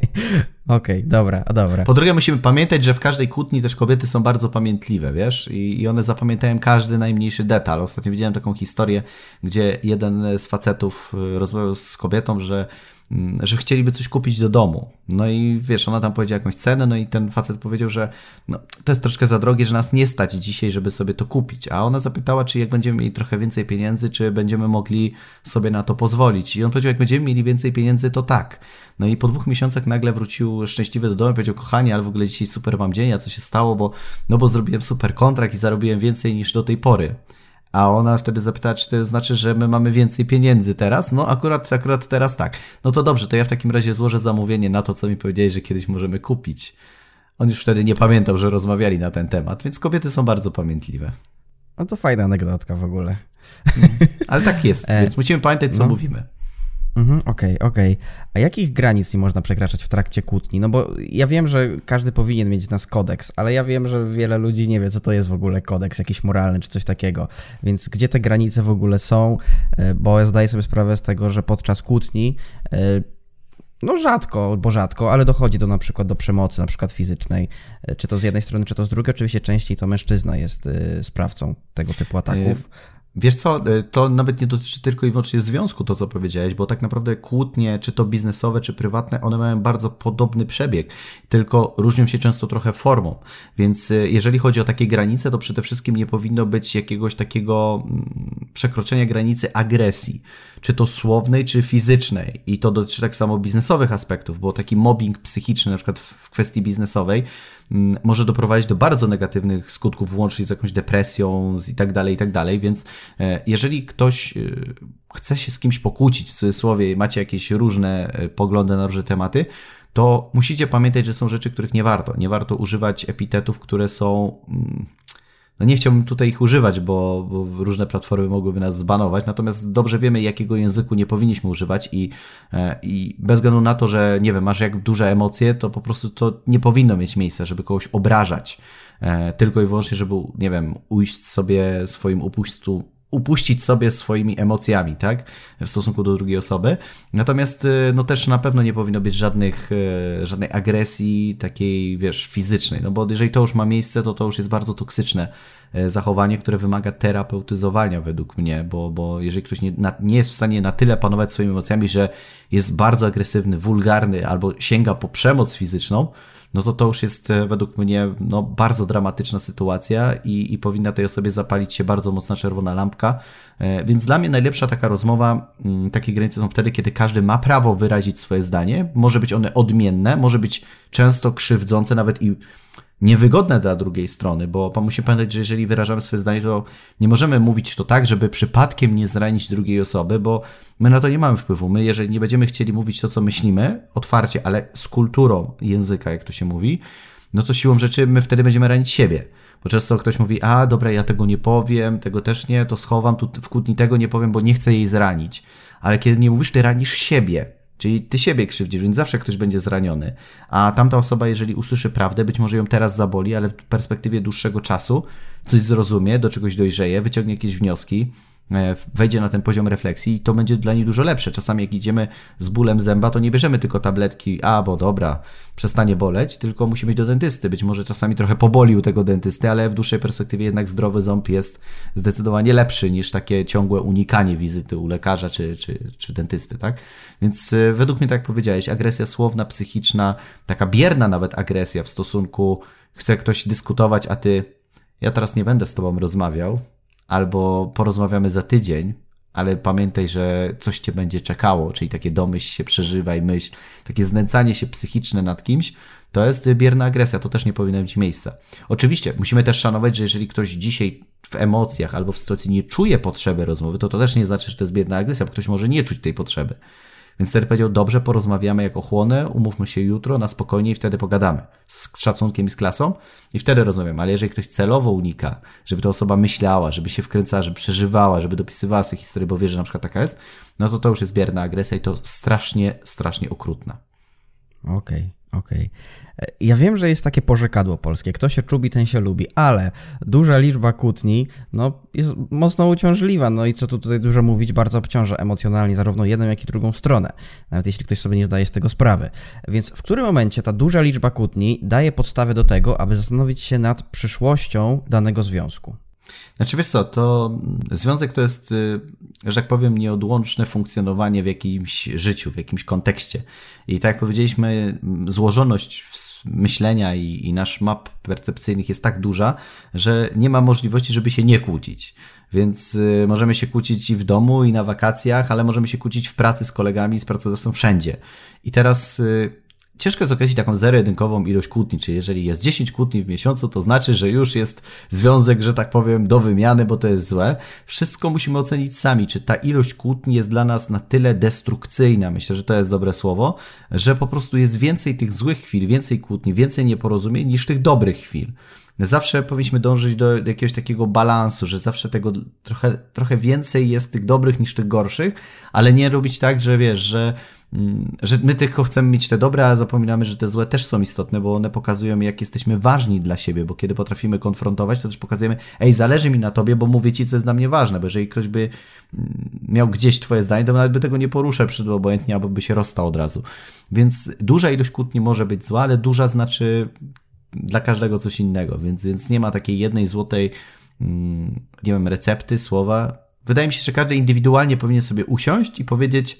okej, okay, dobra, dobra. Po drugie musimy pamiętać, że w każdej kłótni też kobiety są bardzo pamiętliwe, wiesz, i, i one zapamiętają każdy najmniejszy detal. Ostatnio widziałem taką historię, gdzie jeden z facetów y, rozmawiał z kobietą, że Mm, że chcieliby coś kupić do domu. No i wiesz, ona tam powiedziała jakąś cenę, no i ten facet powiedział, że no, to jest troszkę za drogie, że nas nie stać dzisiaj, żeby sobie to kupić. A ona zapytała, czy jak będziemy mieli trochę więcej pieniędzy, czy będziemy mogli sobie na to pozwolić. I on powiedział, jak będziemy mieli więcej pieniędzy, to tak. No i po dwóch miesiącach nagle wrócił szczęśliwy do domu i powiedział, kochanie, ale w ogóle dzisiaj super mam dzień, a co się stało, bo, no bo zrobiłem super kontrakt i zarobiłem więcej niż do tej pory. A ona wtedy zapytała, czy to znaczy, że my mamy więcej pieniędzy teraz? No akurat, akurat teraz tak. No to dobrze, to ja w takim razie złożę zamówienie na to, co mi powiedziałeś, że kiedyś możemy kupić. On już wtedy nie pamiętał, że rozmawiali na ten temat, więc kobiety są bardzo pamiętliwe. No to fajna anegdotka w ogóle. Ale tak jest, <laughs> e, więc musimy pamiętać, co no. mówimy. Mhm, okej, okay, okej. Okay. A jakich granic nie można przekraczać w trakcie kłótni? No bo ja wiem, że każdy powinien mieć nas kodeks, ale ja wiem, że wiele ludzi nie wie, co to jest w ogóle kodeks jakiś moralny czy coś takiego. Więc gdzie te granice w ogóle są? E, bo ja zdaję sobie sprawę z tego, że podczas kłótni e, no rzadko, bo rzadko, ale dochodzi do na przykład do przemocy, na przykład fizycznej, e, czy to z jednej strony, czy to z drugiej. Oczywiście częściej to mężczyzna jest sprawcą tego typu ataków. Wiesz co, y, to nawet nie dotyczy tylko i wyłącznie związku, to co powiedziałeś, bo tak naprawdę kłótnie, czy to biznesowe, czy prywatne, one mają bardzo podobny przebieg, tylko różnią się często trochę formą. Więc y, jeżeli chodzi o takie granice, to przede wszystkim nie powinno być jakiegoś takiego mm, przekroczenia granicy agresji, czy to słownej, czy fizycznej. I to dotyczy tak samo biznesowych aspektów, bo taki mobbing psychiczny, na przykład w kwestii biznesowej, Mm, może doprowadzić do bardzo negatywnych skutków, włącznie z jakąś depresją i tak dalej, i tak dalej. Więc e, jeżeli ktoś e, chce się z kimś pokłócić, w cudzysłowie, macie jakieś różne e, poglądy na różne tematy, to musicie pamiętać, że są rzeczy, których nie warto. Nie warto używać epitetów, które są mm, no nie chciałbym tutaj ich używać, bo, bo, różne platformy mogłyby nas zbanować, natomiast dobrze wiemy, jakiego języku nie powinniśmy używać i, e, i bez względu na to, że nie wiem, masz jak duże emocje, to po prostu to nie powinno mieć miejsca, żeby kogoś obrażać, e, tylko i wyłącznie, żeby, nie wiem, ujść sobie swoim upustu upuścić sobie swoimi emocjami, tak, w stosunku do drugiej osoby. Natomiast, y, no też na pewno nie powinno być żadnych, y, żadnej agresji takiej, wiesz, fizycznej, no bo jeżeli to już ma miejsce, to to już jest bardzo toksyczne y, zachowanie, które wymaga terapeutyzowania według mnie, bo, bo jeżeli ktoś nie, na, nie jest w stanie na tyle panować swoimi emocjami, że jest bardzo agresywny, wulgarny albo sięga po przemoc fizyczną, no to to już jest e, według mnie no, bardzo dramatyczna sytuacja i, i powinna tej osobie zapalić się bardzo mocna czerwona lampka. E, więc dla mnie najlepsza taka rozmowa, mm, takie granice są wtedy, kiedy każdy ma prawo wyrazić swoje zdanie. Może być one odmienne, może być często krzywdzące, nawet i niewygodne dla drugiej strony, bo musimy pamiętać, że jeżeli wyrażamy swoje zdanie, to nie możemy mówić to tak, żeby przypadkiem nie zranić drugiej osoby, bo my na to nie mamy wpływu. My, jeżeli nie będziemy chcieli mówić to, co myślimy, otwarcie, ale z kulturą języka, jak to się mówi, no to siłą rzeczy my wtedy będziemy ranić siebie. Bo często ktoś mówi, a dobra, ja tego nie powiem, tego też nie, to schowam, tu w kłótni tego nie powiem, bo nie chcę jej zranić. Ale kiedy nie mówisz, ty ranisz siebie. Czyli ty siebie krzywdzisz, więc zawsze ktoś będzie zraniony. A tamta osoba, jeżeli usłyszy prawdę, być może ją teraz zaboli, ale w perspektywie dłuższego czasu coś zrozumie, do czegoś dojrzeje, wyciągnie jakieś wnioski wejdzie na ten poziom refleksji i to będzie dla niej dużo lepsze. Czasami jak idziemy z bólem zęba, to nie bierzemy tylko tabletki, a bo dobra, przestanie boleć, tylko musimy iść do dentysty. Być może czasami trochę poboli u tego dentysty, ale w dłuższej perspektywie jednak zdrowy ząb jest zdecydowanie lepszy niż takie ciągłe unikanie wizyty u lekarza czy, czy, czy dentysty, tak? Więc e, według mnie, tak jak powiedziałeś, agresja słowna, psychiczna, taka bierna nawet agresja w stosunku, chce ktoś dyskutować, a ty, ja teraz nie będę z tobą rozmawiał, albo porozmawiamy za tydzień, ale pamiętaj, że coś cię będzie czekało, czyli takie domyśl się, przeżywaj myśl, takie znęcanie się psychiczne nad kimś, to jest bierna agresja, to też nie powinno mieć miejsca. Oczywiście, musimy też szanować, że jeżeli ktoś dzisiaj w emocjach albo w sytuacji nie czuje potrzeby rozmowy, to to też nie znaczy, że to jest bierna agresja, bo ktoś może nie czuć tej potrzeby. Więc wtedy powiedział, dobrze, porozmawiamy jak ochłonę, umówmy się jutro na spokojnie i wtedy pogadamy z szacunkiem i z klasą i wtedy rozmawiamy. Ale jeżeli ktoś celowo unika, żeby ta osoba myślała, żeby się wkręcała, żeby przeżywała, żeby dopisywała sobie historię, bo wie, że na przykład taka jest, no to to już jest bierna agresja i to strasznie, strasznie okrutna. Okej. Okay. Okej. Okay. Ja wiem, że jest takie porzekadło polskie, kto się czubi, ten się lubi, ale duża liczba kłótni no, jest mocno uciążliwa, no i co tu tutaj dużo mówić, bardzo obciąża emocjonalnie zarówno jedną, jak i drugą stronę, nawet jeśli ktoś sobie nie zdaje z tego sprawy. Więc w którym momencie ta duża liczba kłótni daje podstawę do tego, aby zastanowić się nad przyszłością danego związku? Znaczy wiesz co, to związek to jest, y, że tak powiem, nieodłączne funkcjonowanie w jakimś życiu, w jakimś kontekście. I tak jak powiedzieliśmy, złożoność myślenia i, i nasz map percepcyjnych jest tak duża, że nie ma możliwości, żeby się nie kłócić. Więc y, możemy się kłócić i w domu, i na wakacjach, ale możemy się kłócić w pracy z kolegami, z pracodawcą, wszędzie. I teraz y, ciężko jest określić taką zero-jedynkową ilość kłótni, czyli jeżeli jest 10 kłótni w miesiącu, to znaczy, że już jest związek, że tak powiem, do wymiany, bo to jest złe. Wszystko musimy ocenić sami, czy ta ilość kłótni jest dla nas na tyle destrukcyjna, myślę, że to jest dobre słowo, że po prostu jest więcej tych złych chwil, więcej kłótni, więcej nieporozumień niż tych dobrych chwil. Zawsze powinniśmy dążyć do, jakiegoś takiego balansu, że zawsze tego trochę, trochę więcej jest tych dobrych niż tych gorszych, ale nie robić tak, że wiesz, że że my tylko chcemy mieć te dobre, a zapominamy, że te złe też są istotne, bo one pokazują, jak jesteśmy ważni dla siebie, bo kiedy potrafimy konfrontować, to też pokazujemy, ej, zależy mi na tobie, bo mówię ci, co jest dla mnie ważne, bo jeżeli ktoś by mm, miał gdzieś twoje zdanie, to nawet by tego nie poruszał przed obojętnie, albo by się rozstał od razu. Więc duża ilość kłótni może być zła, ale duża znaczy dla każdego coś innego, więc, więc nie ma takiej jednej złotej, mm, nie wiem, recepty, słowa. Wydaje mi się, że każdy indywidualnie powinien sobie usiąść i powiedzieć,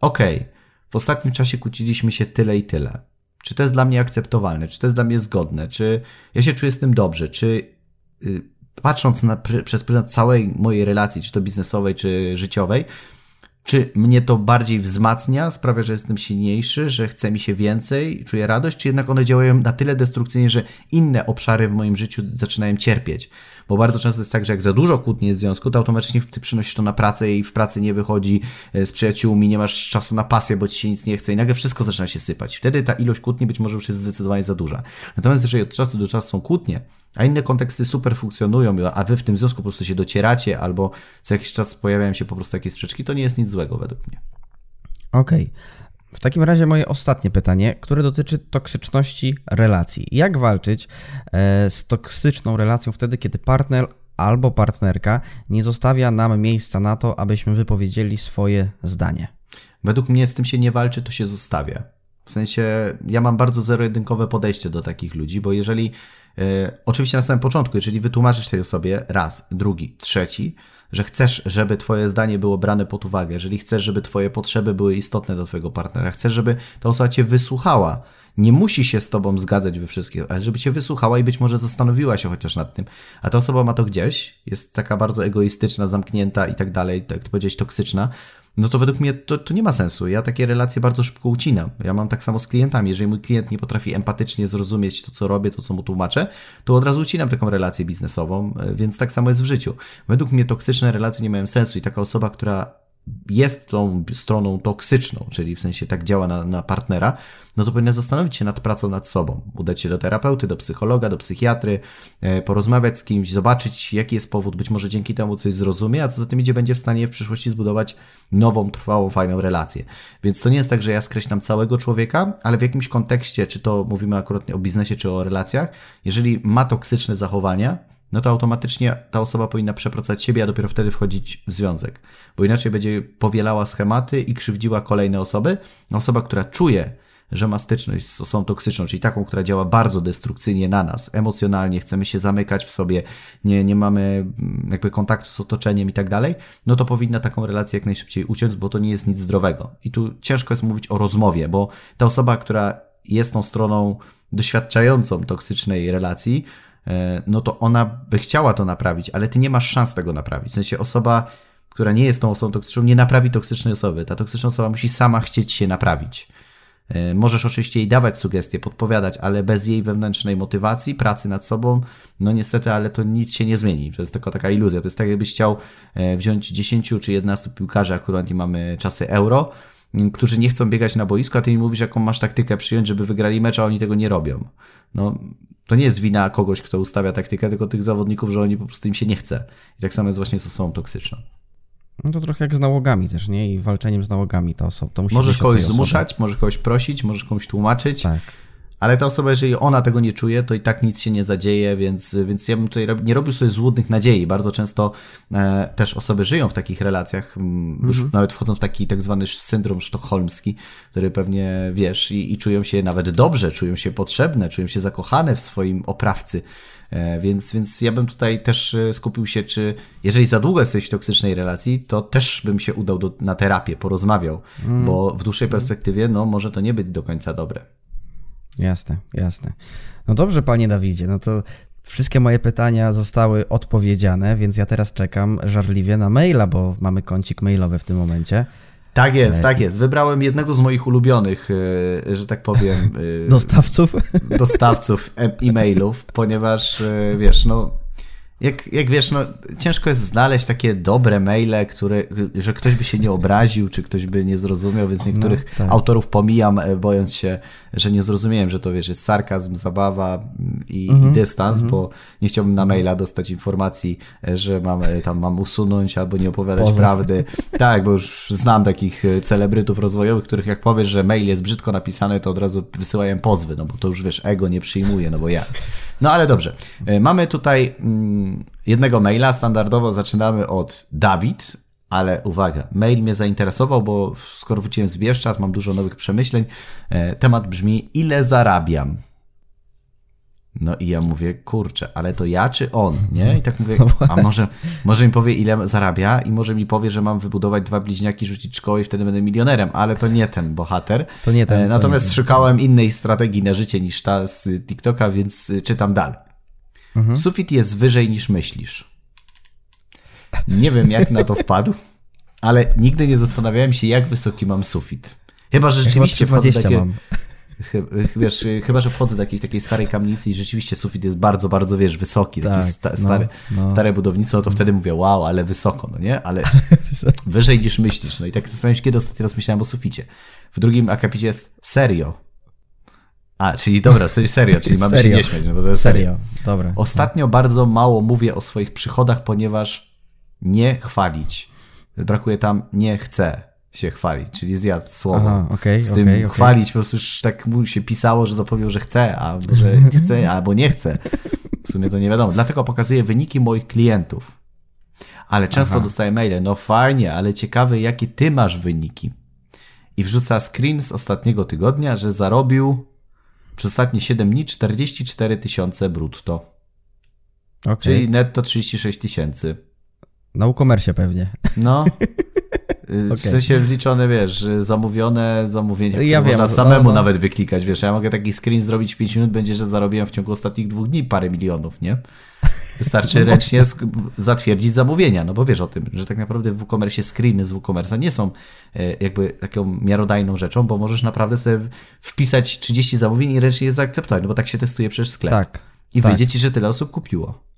okej, okay, w ostatnim czasie kłóciliśmy się tyle i tyle. Czy to jest dla mnie akceptowalne? Czy to jest dla mnie zgodne? Czy ja się czuję z tym dobrze? Czy yy, patrząc na, przez pryzmat całej mojej relacji, czy to biznesowej, czy życiowej, czy mnie to bardziej wzmacnia, sprawia, że jestem silniejszy, że chce mi się więcej, czuję radość, czy jednak one działają na tyle destrukcyjnie, że inne obszary w moim życiu zaczynają cierpieć? Bo bardzo często jest tak, że jak za dużo kłótni jest w związku, to automatycznie ty przynosisz to na pracę i w pracy nie wychodzi e, z przyjaciółmi, nie masz czasu na pasję, bo ci się nic nie chce i nagle wszystko zaczyna się sypać. Wtedy ta ilość kłótni być może już jest zdecydowanie za duża. Natomiast jeżeli od czasu do czasu są kłótnie, a inne konteksty super funkcjonują, a wy w tym związku po prostu się docieracie, albo co jakiś czas pojawiają się po prostu jakieś sprzeczki, to nie jest nic złego według mnie. Okej. Okay. W takim razie moje ostatnie pytanie, które dotyczy toksyczności relacji. Jak walczyć e, z toksyczną relacją wtedy, kiedy partner albo partnerka nie zostawia nam miejsca na to, abyśmy wypowiedzieli swoje zdanie? Według mnie z tym się nie walczy, to się zostawia. W sensie, ja mam bardzo zero-jedynkowe podejście do takich ludzi, bo jeżeli, oczywiście na samym początku, jeżeli wytłumaczysz tej osobie raz, drugi, trzeci, że chcesz, żeby Twoje zdanie było brane pod uwagę, jeżeli chcesz, żeby Twoje potrzeby były istotne do Twojego partnera, chcesz, żeby ta osoba Cię wysłuchała, nie musi się z Tobą zgadzać we wszystkich, ale żeby Cię wysłuchała i być może zastanowiła się chociaż nad tym, a ta osoba ma to gdzieś, jest taka bardzo egoistyczna, zamknięta i tak dalej, tak jak powiedziałeś, toksyczna, no to według mnie to, to nie ma sensu. Ja takie relacje bardzo szybko ucinam. Ja mam tak samo z klientami. Jeżeli mój klient nie potrafi empatycznie zrozumieć to, co robię, to, co mu tłumaczę, to od razu ucinam taką relację biznesową, e, więc tak samo jest w życiu. Według mnie toksyczne relacje nie mają sensu i taka osoba, która jest tą stroną toksyczną, czyli w sensie tak działa na, na partnera, no to powinna zastanowić się nad pracą nad sobą. Udać się do terapeuty, do psychologa, do psychiatry, e, porozmawiać z kimś, zobaczyć jaki jest powód, być może dzięki temu coś zrozumie, a co za tym idzie, będzie w stanie w przyszłości zbudować nową, trwałą, fajną relację. Więc to nie jest tak, że ja skreślam całego człowieka, ale w jakimś kontekście, czy to mówimy akurat o biznesie, czy o relacjach, jeżeli ma toksyczne zachowania, no to automatycznie ta osoba powinna przepracować siebie, a dopiero wtedy wchodzić w związek. Bo inaczej będzie powielała schematy i krzywdziła kolejne osoby. Osoba, która czuje, że ma styczność z osobą toksyczną, czyli taką, która działa bardzo destrukcyjnie na nas, emocjonalnie, chcemy się zamykać w sobie, nie, nie mamy mm, jakby kontaktu z otoczeniem i tak dalej, no to powinna taką relację jak najszybciej uciąć, bo to nie jest nic zdrowego. I tu ciężko jest mówić o rozmowie, bo ta osoba, która jest tą stroną doświadczającą toksycznej relacji, no to ona by chciała to naprawić, ale ty nie masz szans tego naprawić. W sensie osoba, która nie jest tą osobą toksyczną, nie naprawi toksycznej osoby. Ta toksyczna osoba musi sama chcieć się naprawić. E, możesz oczywiście jej dawać sugestie, podpowiadać, ale bez jej wewnętrznej motywacji, pracy nad sobą, no niestety, ale to nic się nie zmieni. To jest tylko taka iluzja. To jest tak, jakbyś chciał e, wziąć 10 czy 11 piłkarzy, akurat nie mamy czasy euro, którzy nie chcą biegać na boisku, a ty im mówisz, jaką masz taktykę przyjąć, żeby wygrali mecz, a oni tego nie robią. No, to nie jest wina kogoś, kto ustawia taktykę, tylko tych zawodników, że oni po prostu im się nie chce. I tak samo jest właśnie z osobą toksyczną. No to trochę jak z nałogami też, nie? I walczeniem z nałogami ta osoba. To musi możesz kogoś zmuszać, możesz kogoś prosić, możesz komuś tłumaczyć. Tak. Ale ta osoba, jeżeli ona tego nie czuje, to i tak nic się nie zadzieje, więc, więc ja bym tutaj nie robił sobie złudnych nadziei. Bardzo często e, też osoby żyją w takich relacjach, już mhm. nawet wchodzą w taki tak zwany syndrom sztokholmski, który pewnie wiesz i, i czują się nawet dobrze, czują się potrzebne, czują się zakochane w swoim oprawcy. E, więc, więc ja bym tutaj też e, skupił się, czy jeżeli za długo jesteś w toksycznej relacji, to też bym się udał do, na terapię, porozmawiał, mm. bo w dłuższej perspektywie no, może to nie być do końca dobre. Jasne, jasne. No dobrze, panie Dawidzie, no to wszystkie moje pytania zostały odpowiedziane, więc ja teraz czekam żarliwie na maila, bo mamy kącik mailowy w tym momencie. Tak jest, tak jest. Wybrałem jednego z moich ulubionych, e, że tak powiem. E, <laughs> dostawców? Dostawców e-mailów, ponieważ wiesz, no jak, jak wiesz, no, ciężko jest znaleźć takie dobre maile, które, że ktoś by się nie obraził, czy ktoś by nie zrozumiał, więc niektórych no, tak. autorów pomijam, e, bojąc się, że nie zrozumiałem, że to wiesz, jest sarkazm, zabawa i, mm -hmm, i dystans, mm -hmm. bo nie chciałbym na maila dostać informacji, e, że mam, e, tam mam usunąć albo nie opowiadać prawdy. <laughs> Tak, bo już znam takich celebrytów rozwojowych, których jak powiesz, że mail jest brzydko napisany, to od razu wysyłają pozwy, no bo to już wiesz, ego nie przyjmuje, no bo jak. No ale dobrze. E, mamy tutaj mm, jednego maila. Standardowo zaczynamy od Dawid, ale uwaga, mail mnie zainteresował, bo skoro wróciłem z Bieszczad, mam dużo nowych przemyśleń. E, temat brzmi: ile zarabiam? No i ja mówię, kurczę, ale to ja czy on, nie? I tak mówię, <laughs> no a może, może mi powie, ile zarabia i może mi powie, że mam wybudować dwa bliźniaki, rzucić szkołę i wtedy będę milionerem, ale to nie ten bohater. To nie ten. E, natomiast nie szukałem innej strategii na życie niż ta z TikToka, więc y, czytam dalej. Mhm. Sufit jest wyżej niż myślisz. Nie wiem, jak na to <laughs> wpadł, ale nigdy nie zastanawiałem się, jak wysoki mam sufit. Chyba, że rzeczywiście wchodzę takie... Mam. Wiesz, chyba, że wchodzę do jakiejś takiej starej kamienicy i rzeczywiście sufit jest bardzo, bardzo, wiesz, wysoki, tak, taki sta, stary, no, no. stare budownictwo, to wtedy mówię, wow, ale wysoko, no nie? Ale <laughs> wyżej niż myślisz. No i tak zastanawiam się, kiedy ostatni raz myślałem o suficie. W drugim akapicie jest serio. A, czyli dobra, coś serio, czyli mamy Serio. się nie śmiać, no bo to jest serio. Serio, dobra. Ostatnio bardzo mało mówię o swoich przychodach, ponieważ nie chwalić. Brakuje tam nie chcę się chwalić, czyli zjadł słowo. Aha, okej, Z tym okej, okej. chwalić, po prostu już tak mu się pisało, że zapomniał, że chce, albo że <laughs> chce, albo nie chce. W sumie to nie wiadomo. Dlatego pokazuję wyniki moich klientów. Ale często Aha. dostaję maile, no fajnie, ale ciekawe, jakie ty masz wyniki. I wrzuca screen z ostatniego tygodnia, że zarobił przez ostatnie 7 dni 44 tysiące brutto. Czyli netto 36 tysięcy. Na e-commerce pewnie. No. <laughs> Y, W sensie wliczone, wiesz, że zamówione zamówienia, które Ja wiem, można no, samemu no. nawet wyklikać, wiesz, ja mogę taki screen zrobić w 5 minut, będzie, że zarobiłem w ciągu ostatnich dwóch dni parę milionów, nie? Wystarczy <laughs> ręcznie sk- zatwierdzić zamówienia, no bo wiesz o tym, że tak naprawdę w WooCommerce screeny z WooCommerce nie są e, jakby taką miarodajną rzeczą, bo możesz naprawdę sobie wpisać 30 zamówień i ręcznie je zaakceptować, no bo tak się testuje przez sklep. Tak. I tak. wyjdzie ci, że tyle osób kupiło.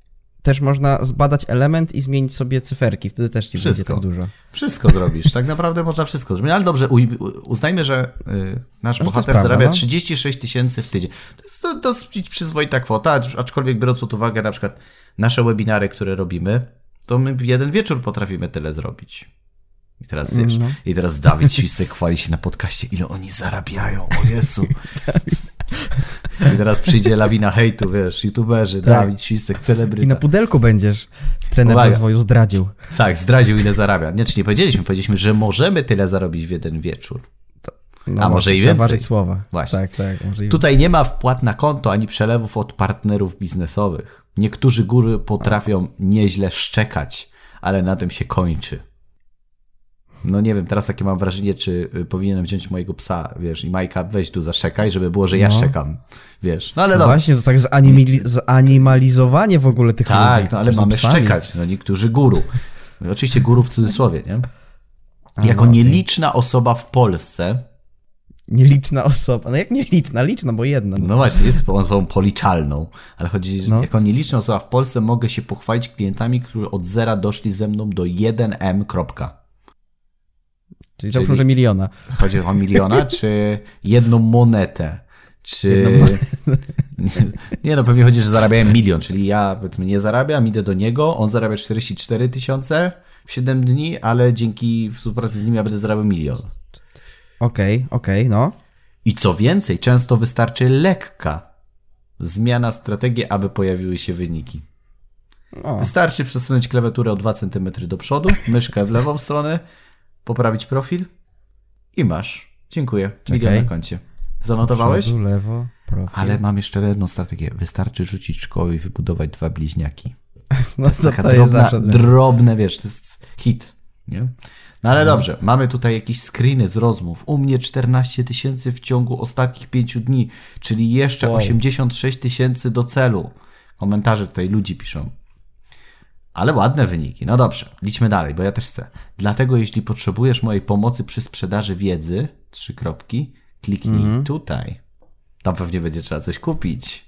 Też można zbadać element i zmienić sobie cyferki, wtedy też ci Wszystko. będzie tak dużo. Wszystko zrobisz. Tak naprawdę można wszystko zrobić. Ale dobrze, uznajmy, że y, nasz jest bohater prawda, zarabia no. 36 tysięcy w tydzień. To jest dosyć przyzwoita kwota, acz- aczkolwiek biorąc pod uwagę na przykład nasze webinary, które robimy, to my w jeden wieczór potrafimy tyle zrobić. I teraz wiesz, No. i teraz Dawid Świstek chwali się na podcaście, ile oni zarabiają, o Jezu. <laughs> <laughs> I teraz przyjdzie lawina hejtu, wiesz, youtuberzy, Dawid Świstek, I na celebryta. pudelku będziesz trener Uwaga. rozwoju zdradził. Tak, zdradził ile zarabia. Nie, czy nie powiedzieliśmy, powiedzieliśmy, że możemy tyle zarobić w jeden wieczór. No A może i więcej. słowa. Właśnie. Tak, tak. Tutaj nie ma wpłat na konto ani przelewów od partnerów biznesowych. Niektórzy góry potrafią nieźle szczekać, ale na tym się kończy. No nie wiem, teraz takie mam wrażenie, czy y, powinienem wziąć mojego psa, wiesz, i Majka weź tu zaszczekaj, żeby było, że ja No. szczekam, wiesz. No ale No właśnie, to tak zanimali- zanimalizowanie w ogóle tych ludzi. Tak, no ale mamy psami. szczekać, no niektórzy guru. Oczywiście guru w cudzysłowie, nie? Jako no, nieliczna osoba w Polsce, Nieliczna osoba. No jak nieliczna? Liczna, bo jedna. No właśnie, jest osobą policzalną, ale chodzi, No. jako nieliczna osoba w Polsce mogę się pochwalić klientami, którzy od zera doszli ze mną do 1M. Czyli czyli- załóżmy, że miliona. Chodzi o miliona, czy jedną monetę? Czy... <laughs> Nie no, pewnie chodzi, że zarabiałem milion, czyli ja powiedzmy nie zarabiam, idę do niego, on zarabia 44 tysiące w 7 dni, ale dzięki współpracy z nim ja będę zarabiał milion. Okej, okej, no. I co więcej, często wystarczy lekka zmiana strategii, aby pojawiły się wyniki. O, Wystarczy przesunąć klawiaturę o 2 cm do przodu, myszkę w lewą stronę, poprawić profil i masz. Dziękuję. Milion Czekaj. na koncie. Zanotowałeś? przodu, lewo, profil. Ale mam jeszcze jedną strategię. Wystarczy rzucić szkołę i wybudować dwa bliźniaki. <laughs> No to, to jest drobna, zawsze... drobne, wiesz, to jest hit. Nie? No ale dobrze, mamy tutaj jakieś screeny z rozmów. U mnie 14 tysięcy w ciągu ostatnich 5 dni, czyli jeszcze Wow. 86 tysięcy do celu. Komentarze tutaj ludzi piszą. Ale ładne wyniki. No dobrze, liczmy dalej, bo ja też chcę. Dlatego jeśli potrzebujesz mojej pomocy przy sprzedaży wiedzy, trzy kropki, kliknij Mhm. tutaj. Tam pewnie będzie trzeba coś kupić.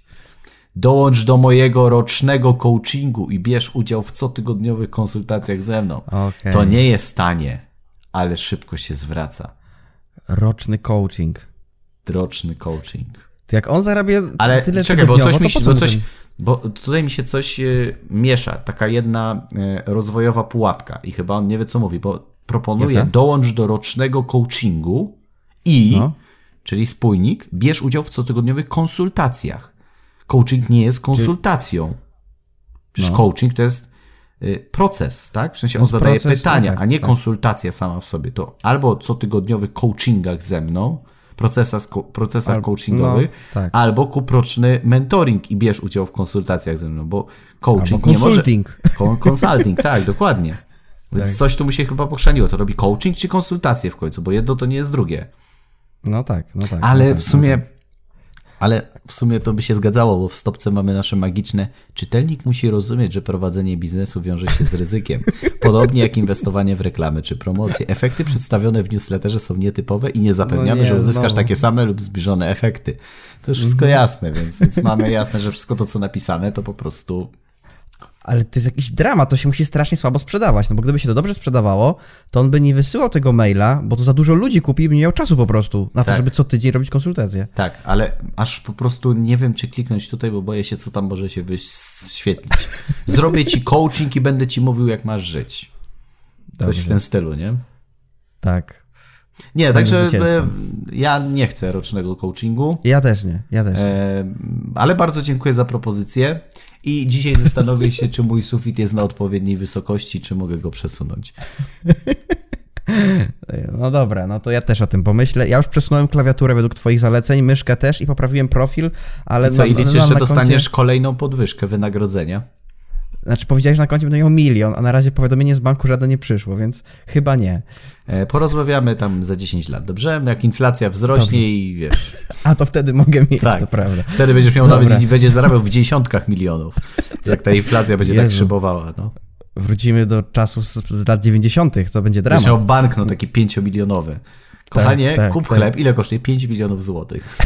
Dołącz do mojego rocznego coachingu i bierz udział w cotygodniowych konsultacjach ze mną. Okej. To nie jest tanie, ale szybko się zwraca. Roczny coaching. Roczny coaching. To jak on zarabia Ale tyle czekaj, bo coś mi bo coś, bo tutaj mi się coś e, miesza, taka jedna e, rozwojowa pułapka i chyba on nie wie co mówi, bo proponuje Jaka? dołącz do rocznego coachingu i, No. czyli spójnik, bierz udział w cotygodniowych konsultacjach. Coaching nie jest konsultacją. Przecież No. coaching to jest y, proces, tak? W sensie on zadaje proces, pytania, no tak, a nie tak. konsultacja sama w sobie. To albo cotygodniowych coachingach ze mną, procesach, procesach Albo- coachingowych, no, tak. albo kup roczny mentoring i bierz udział w konsultacjach ze mną, bo coaching Albo nie może... consulting. Kon- Consulting, tak, <laughs> dokładnie. Więc Tak. coś tu mu się chyba pochrzaniło. To robi coaching czy konsultacje w końcu, bo jedno to nie jest drugie. No tak, no tak. Ale no tak, w sumie... No tak. Ale w sumie to by się zgadzało, bo w stopce mamy nasze magiczne. Czytelnik musi rozumieć, że prowadzenie biznesu wiąże się z ryzykiem. <laughs> Podobnie jak inwestowanie w reklamy czy promocje. Efekty przedstawione w newsletterze są nietypowe i nie zapewniamy, No nie, że uzyskasz znowu. takie same lub zbliżone efekty. To już wszystko Mhm. jasne, więc, więc mamy jasne, że wszystko to, co napisane, to po prostu ale to jest jakiś dramat, to się musi strasznie słabo sprzedawać, no bo gdyby się to dobrze sprzedawało, to on by nie wysyłał tego maila, bo to za dużo ludzi kupi i by nie miał czasu po prostu na to, Tak. żeby co tydzień robić konsultacje. Tak, ale aż po prostu nie wiem, czy kliknąć tutaj, bo boję się, co tam może się wyświetlić. <laughs> Zrobię ci coaching i będę ci mówił, jak masz żyć. Coś Dobrze. w tym stylu, nie? Tak. Nie, także e, ja nie chcę rocznego coachingu, Ja też nie, ja też nie. e, ale bardzo dziękuję za propozycję i dzisiaj zastanowię się, czy mój sufit jest na odpowiedniej wysokości, czy mogę go przesunąć. No dobra, no to ja też o tym pomyślę. Ja już przesunąłem klawiaturę według twoich zaleceń, myszkę też i poprawiłem profil, ale... Co, na- i liczysz, mam że dostaniesz Koncie, kolejną podwyżkę wynagrodzenia? Znaczy powiedziałeś, że na koncie będę miał milion, a na razie powiadomienie z banku żadne nie przyszło, więc chyba nie. E, Porozmawiamy tam za 10 lat, dobrze? Jak inflacja wzrośnie i wiesz, <laughs> A to wtedy mogę mieć, Tak. to prawda. wtedy będziesz miał Dobra. nawet, będziesz zarabiał w dziesiątkach milionów, <laughs> jak ta inflacja będzie tak Jezu. szybowała. No. Wrócimy do czasów z, lat 90., to będzie Będziesz dramat. miał banknot taki pięciomilionowy. Kochanie, tak, kup tak. chleb, ile kosztuje? 5 milionów złotych.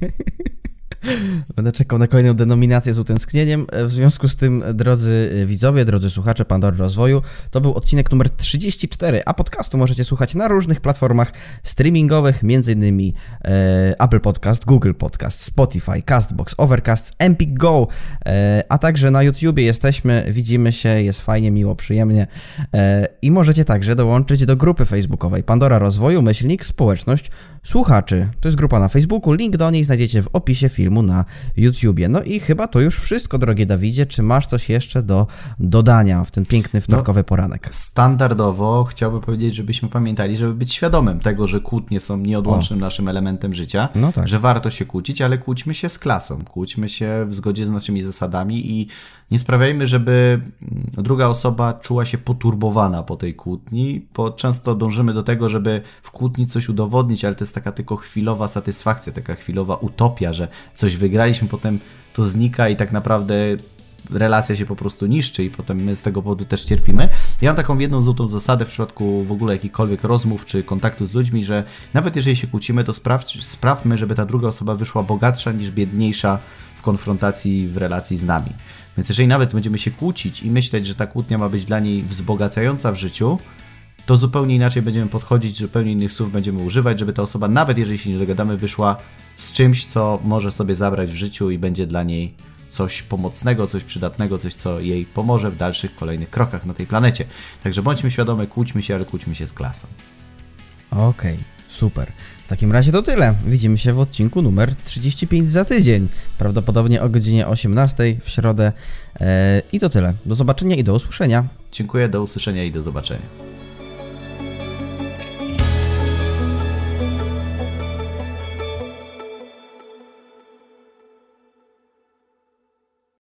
<laughs> <laughs> Będę czekał na kolejną denominację z utęsknieniem. W związku z tym, drodzy widzowie, drodzy słuchacze Pandory Rozwoju, to był odcinek numer 34, a podcastu możecie słuchać na różnych platformach streamingowych, m.in. E, Apple Podcast, Google Podcast, Spotify, Castbox, Overcast, Empik Go, e, a także na YouTubie jesteśmy, widzimy się, jest fajnie, miło, przyjemnie e, i możecie także dołączyć do grupy facebookowej Pandora Rozwoju, myślnik, społeczność słuchaczy. To jest grupa na Facebooku, link do niej znajdziecie w opisie filmu na YouTubie. No i chyba to już wszystko, drogie Dawidzie. Czy masz coś jeszcze do dodania w ten piękny wtorkowy poranek? Standardowo chciałbym powiedzieć, żebyśmy pamiętali, żeby być świadomym tego, że kłótnie są nieodłącznym naszym elementem życia, No tak. że warto się kłócić, ale kłóćmy się z klasą, kłóćmy się w zgodzie z naszymi zasadami i nie sprawiajmy, żeby mm, druga osoba czuła się poturbowana po tej kłótni, bo często dążymy do tego, żeby w kłótni coś udowodnić, ale to jest taka tylko chwilowa satysfakcja, taka chwilowa utopia, że coś wygraliśmy, potem to znika i tak naprawdę relacja się po prostu niszczy i potem my z tego powodu też cierpimy. Ja mam taką jedną złotą zasadę w przypadku w ogóle jakichkolwiek rozmów czy kontaktu z ludźmi, że nawet jeżeli się kłócimy, to sprawdź, sprawdźmy, żeby ta druga osoba wyszła bogatsza niż biedniejsza w konfrontacji, w relacji z nami. Więc jeżeli nawet będziemy się kłócić i myśleć, że ta kłótnia ma być dla niej wzbogacająca w życiu, to zupełnie inaczej będziemy podchodzić, zupełnie innych słów będziemy używać, żeby ta osoba, nawet jeżeli się nie dogadamy, wyszła z czymś, co może sobie zabrać w życiu i będzie dla niej coś pomocnego, coś przydatnego, coś, co jej pomoże w dalszych, kolejnych krokach na tej planecie. Także bądźmy świadome, kłóćmy się, ale kłóćmy się z klasą. Okej, super. W takim razie to tyle. Widzimy się w odcinku numer 35 za tydzień. Prawdopodobnie o godzinie 18 w środę. Eee, I to tyle. Do zobaczenia i do usłyszenia. Dziękuję, do usłyszenia i do zobaczenia.